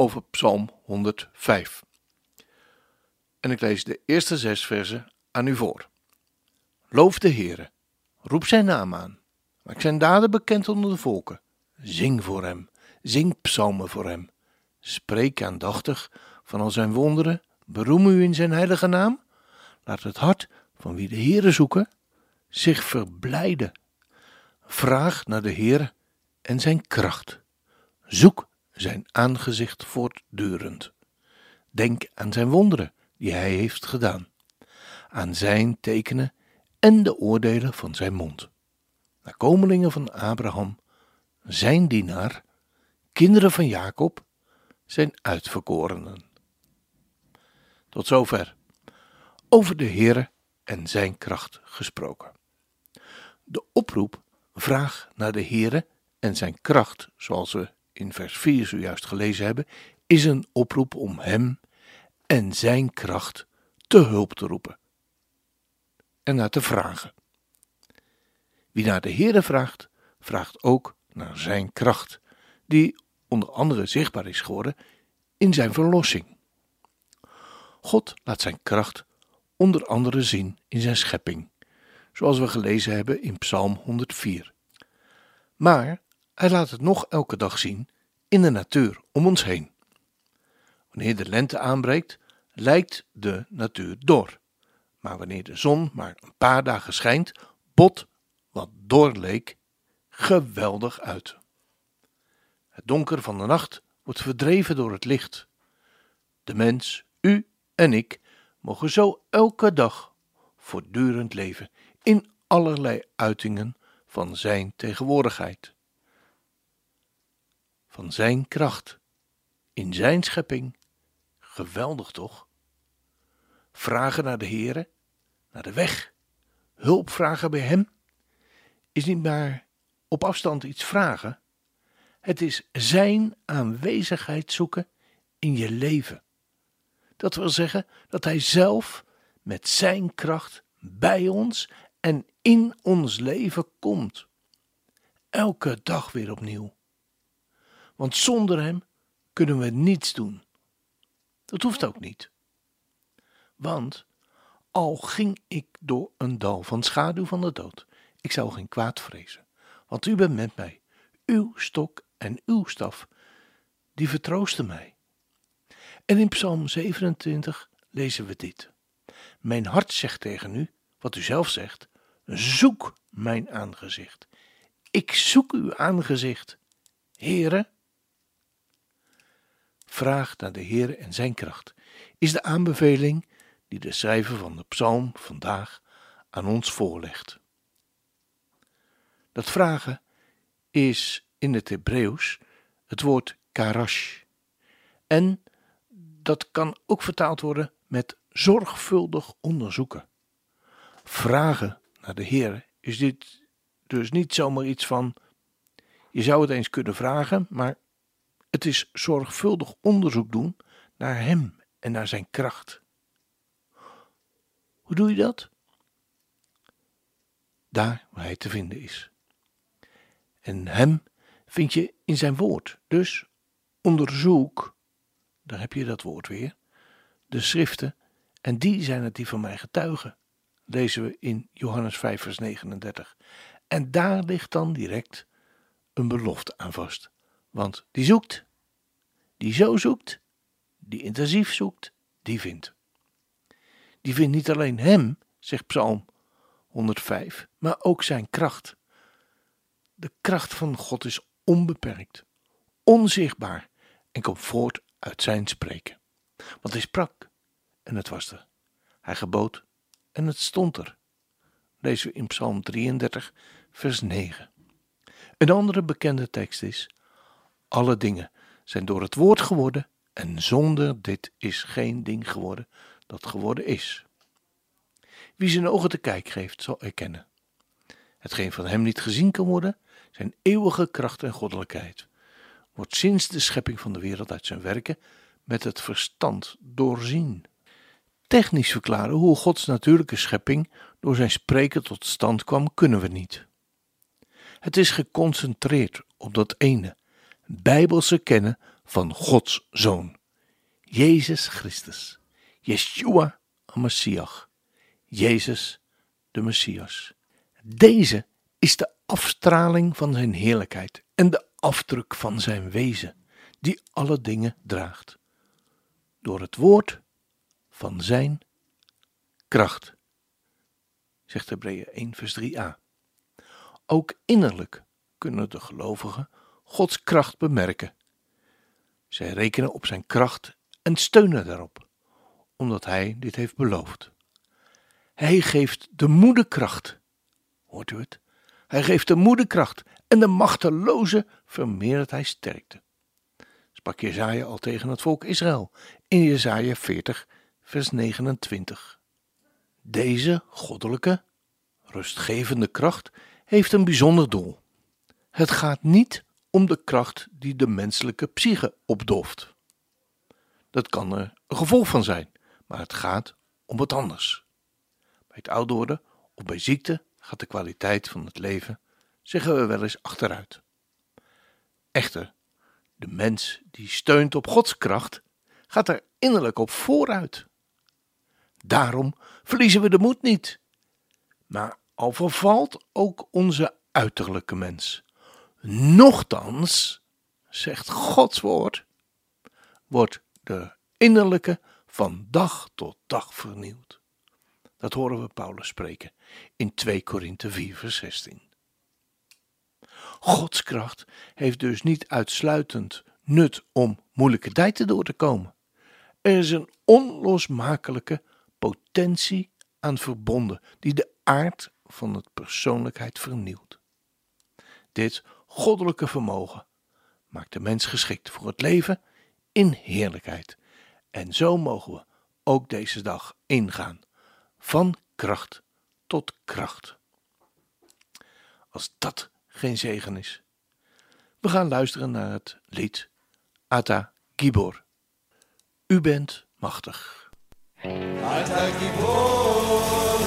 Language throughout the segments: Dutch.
over Psalm 105. En ik lees de eerste zes versen aan u voor. Loof de Heere, roep zijn naam aan, maak zijn daden bekend onder de volken. Zing voor hem, zing psalmen voor hem. Spreek aandachtig van al zijn wonderen, beroem u in zijn heilige naam. Laat het hart van wie de Heere zoeken zich verblijden. Vraag naar de Heer en zijn kracht. Zoek zijn aangezicht voortdurend. Denk aan zijn wonderen die hij heeft gedaan, aan zijn tekenen en de oordelen van zijn mond. Nakomelingen van Abraham, zijn dienaar, kinderen van Jacob, zijn uitverkorenen. Tot zover. Over de Heere en zijn kracht gesproken. De oproep vraag naar de Heere en zijn kracht, zoals we in vers 4 zojuist gelezen hebben, is een oproep om Hem en Zijn kracht te hulp te roepen en naar te vragen. Wie naar de Heere vraagt, vraagt ook naar Zijn kracht, die onder andere zichtbaar is geworden in Zijn verlossing. God laat Zijn kracht onder andere zien in Zijn schepping, zoals we gelezen hebben in Psalm 104. Maar hij laat het nog elke dag zien in de natuur om ons heen. Wanneer de lente aanbreekt, lijkt de natuur dor. Maar wanneer de zon maar een paar dagen schijnt, bot wat dor leek geweldig uit. Het donker van de nacht wordt verdreven door het licht. De mens, u en ik, mogen zo elke dag voortdurend leven in allerlei uitingen van Zijn tegenwoordigheid van Zijn kracht, in Zijn schepping. Geweldig toch? Vragen naar de Heere, naar de weg, hulp vragen bij Hem, is niet maar op afstand iets vragen. Het is Zijn aanwezigheid zoeken in je leven. Dat wil zeggen dat Hij zelf met Zijn kracht bij ons en in ons leven komt. Elke dag weer opnieuw want zonder Hem kunnen we niets doen. Dat hoeft ook niet. Want al ging ik door een dal van schaduw van de dood, ik zou geen kwaad vrezen, want U bent met mij. Uw stok en uw staf, die vertroosten mij. En in Psalm 27 lezen we dit. Mijn hart zegt tegen u, wat u zelf zegt, zoek mijn aangezicht. Ik zoek uw aangezicht. Heren, Vraag naar de Heer en zijn kracht, is de aanbeveling die de schrijver van de psalm vandaag aan ons voorlegt. Dat vragen is in het Hebreeuws het woord karash. En dat kan ook vertaald worden met zorgvuldig onderzoeken. Vragen naar de Heer is dit dus niet zomaar iets van je zou het eens kunnen vragen, maar het is zorgvuldig onderzoek doen naar Hem en naar Zijn kracht. Hoe doe je dat? Daar waar Hij te vinden is. En Hem vind je in Zijn woord. Dus onderzoek, daar heb je dat woord weer, de schriften, en die zijn het die van mij getuigen. Lezen we in Johannes 5, vers 39. En daar ligt dan direct een belofte aan vast. Want die zoekt, die zo zoekt, die intensief zoekt, die vindt. Die vindt niet alleen Hem, zegt Psalm 105, maar ook Zijn kracht. De kracht van God is onbeperkt, onzichtbaar en komt voort uit Zijn spreken. Want Hij sprak en het was er. Hij gebood en het stond er. Lezen we in Psalm 33, vers 9. Een andere bekende tekst is: Alle dingen zijn door het woord geworden En zonder dit is geen ding geworden dat geworden is. Wie zijn ogen te kijk geeft, zal erkennen. Hetgeen van hem niet gezien kan worden, zijn eeuwige kracht en goddelijkheid, wordt sinds de schepping van de wereld uit zijn werken met het verstand doorzien. Technisch verklaren hoe Gods natuurlijke schepping door zijn spreken tot stand kwam, kunnen we niet. Het is geconcentreerd op dat ene, bijbelse kennen van Gods Zoon, Jezus Christus, Yeshua Messiach, Jezus de Messias. Deze is de afstraling van zijn heerlijkheid en de afdruk van zijn wezen, die alle dingen draagt. Door het woord van zijn kracht, zegt Hebreeën 1 vers 3a. Ook innerlijk kunnen de gelovigen Gods kracht bemerken. Zij rekenen op zijn kracht en steunen daarop, omdat hij dit heeft beloofd. Hij geeft de moede kracht. Hoort u het? Hij geeft de moede kracht en de machteloze vermeerdert hij sterkte. Sprak Jezaja al tegen het volk Israël in Jezaja 40 vers 29. Deze goddelijke, rustgevende kracht heeft een bijzonder doel. Het gaat niet om de kracht die de menselijke psyche opdoft. Dat kan er een gevolg van zijn, maar het gaat om wat anders. Bij het ouder worden of bij ziekte gaat de kwaliteit van het leven, zeggen we wel eens, achteruit. Echter, de mens die steunt op Gods kracht, gaat er innerlijk op vooruit. Daarom verliezen we de moed niet. Maar al vervalt ook onze uiterlijke mens. Nochtans, zegt Gods woord, wordt de innerlijke van dag tot dag vernieuwd. Dat horen we Paulus spreken in 2 Korinthe 4 vers 16. Gods kracht heeft dus niet uitsluitend nut om moeilijke tijden door te komen. Er is een onlosmakelijke potentie aan verbonden die de aard van het persoonlijkheid vernieuwt. Dit goddelijke vermogen maakt de mens geschikt voor het leven in heerlijkheid. En zo mogen we ook deze dag ingaan, van kracht tot kracht. Als dat geen zegen is. We gaan luisteren naar het lied Ata Gibor. U bent machtig. Ata Gibor.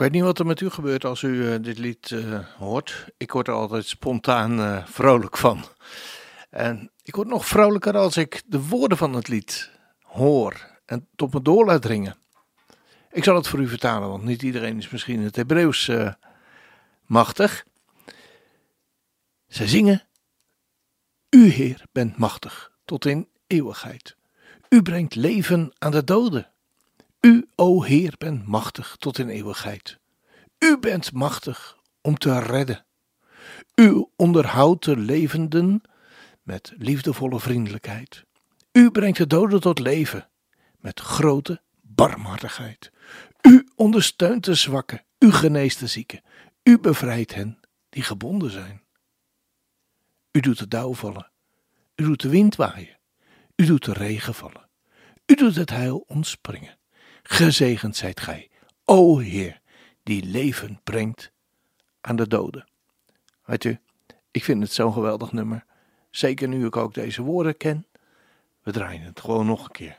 Weet niet wat er met u gebeurt als u eh, dit lied eh, hoort. Ik word er altijd spontaan eh, vrolijk van. En ik word nog vrolijker als ik de woorden van het lied hoor en tot me door laat dringen. Ik zal het voor u vertalen, want niet iedereen is misschien het Hebreeuws machtig. Zij zingen: U, Heer, bent machtig tot in eeuwigheid. U brengt leven aan de doden. U, o Heer, bent machtig tot in eeuwigheid. U bent machtig om te redden. U onderhoudt de levenden met liefdevolle vriendelijkheid. U brengt de doden tot leven met grote barmhartigheid. U ondersteunt de zwakken. U geneest de zieken. U bevrijdt hen die gebonden zijn. U doet de dauw vallen. U doet de wind waaien. U doet de regen vallen. U doet het heil ontspringen. Gezegend zijt gij, o Heer, die leven brengt aan de doden. Weet u, ik vind het zo'n geweldig nummer. Zeker nu ik ook deze woorden ken. We draaien het gewoon nog een keer.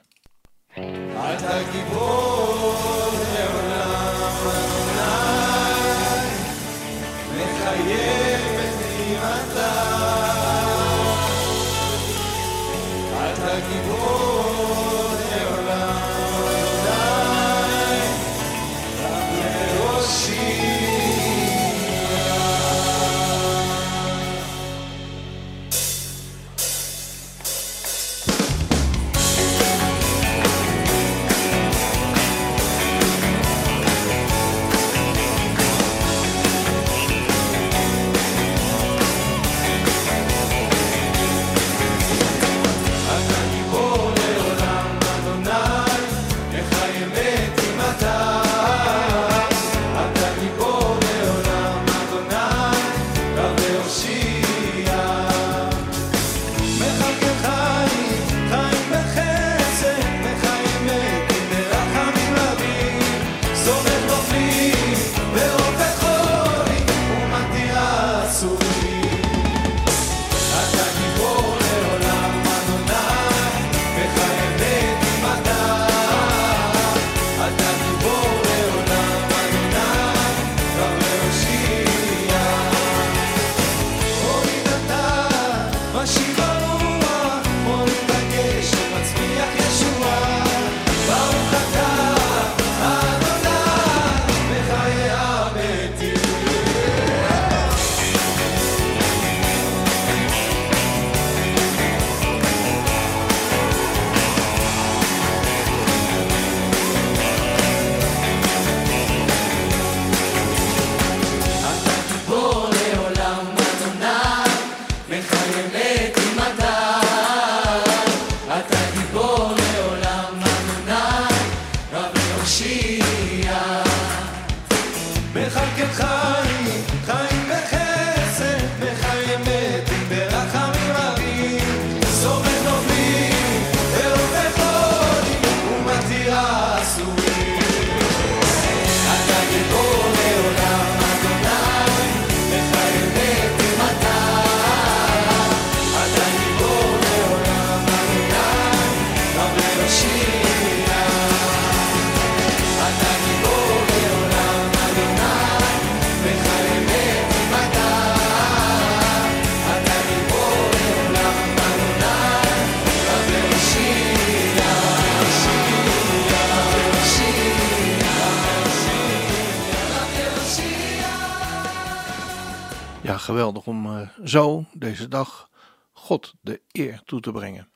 Geweldig om eh, zo deze dag God de eer toe te brengen.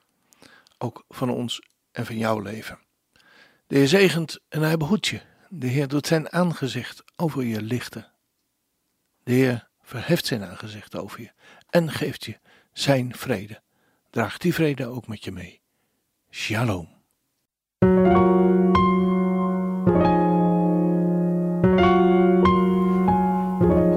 Ook van ons en van jouw leven. De Heer zegent en hij behoedt je. De Heer doet zijn aangezicht over je lichten. De Heer verheft zijn aangezicht over je en geeft je zijn vrede. Draag die vrede ook met je mee. Shalom.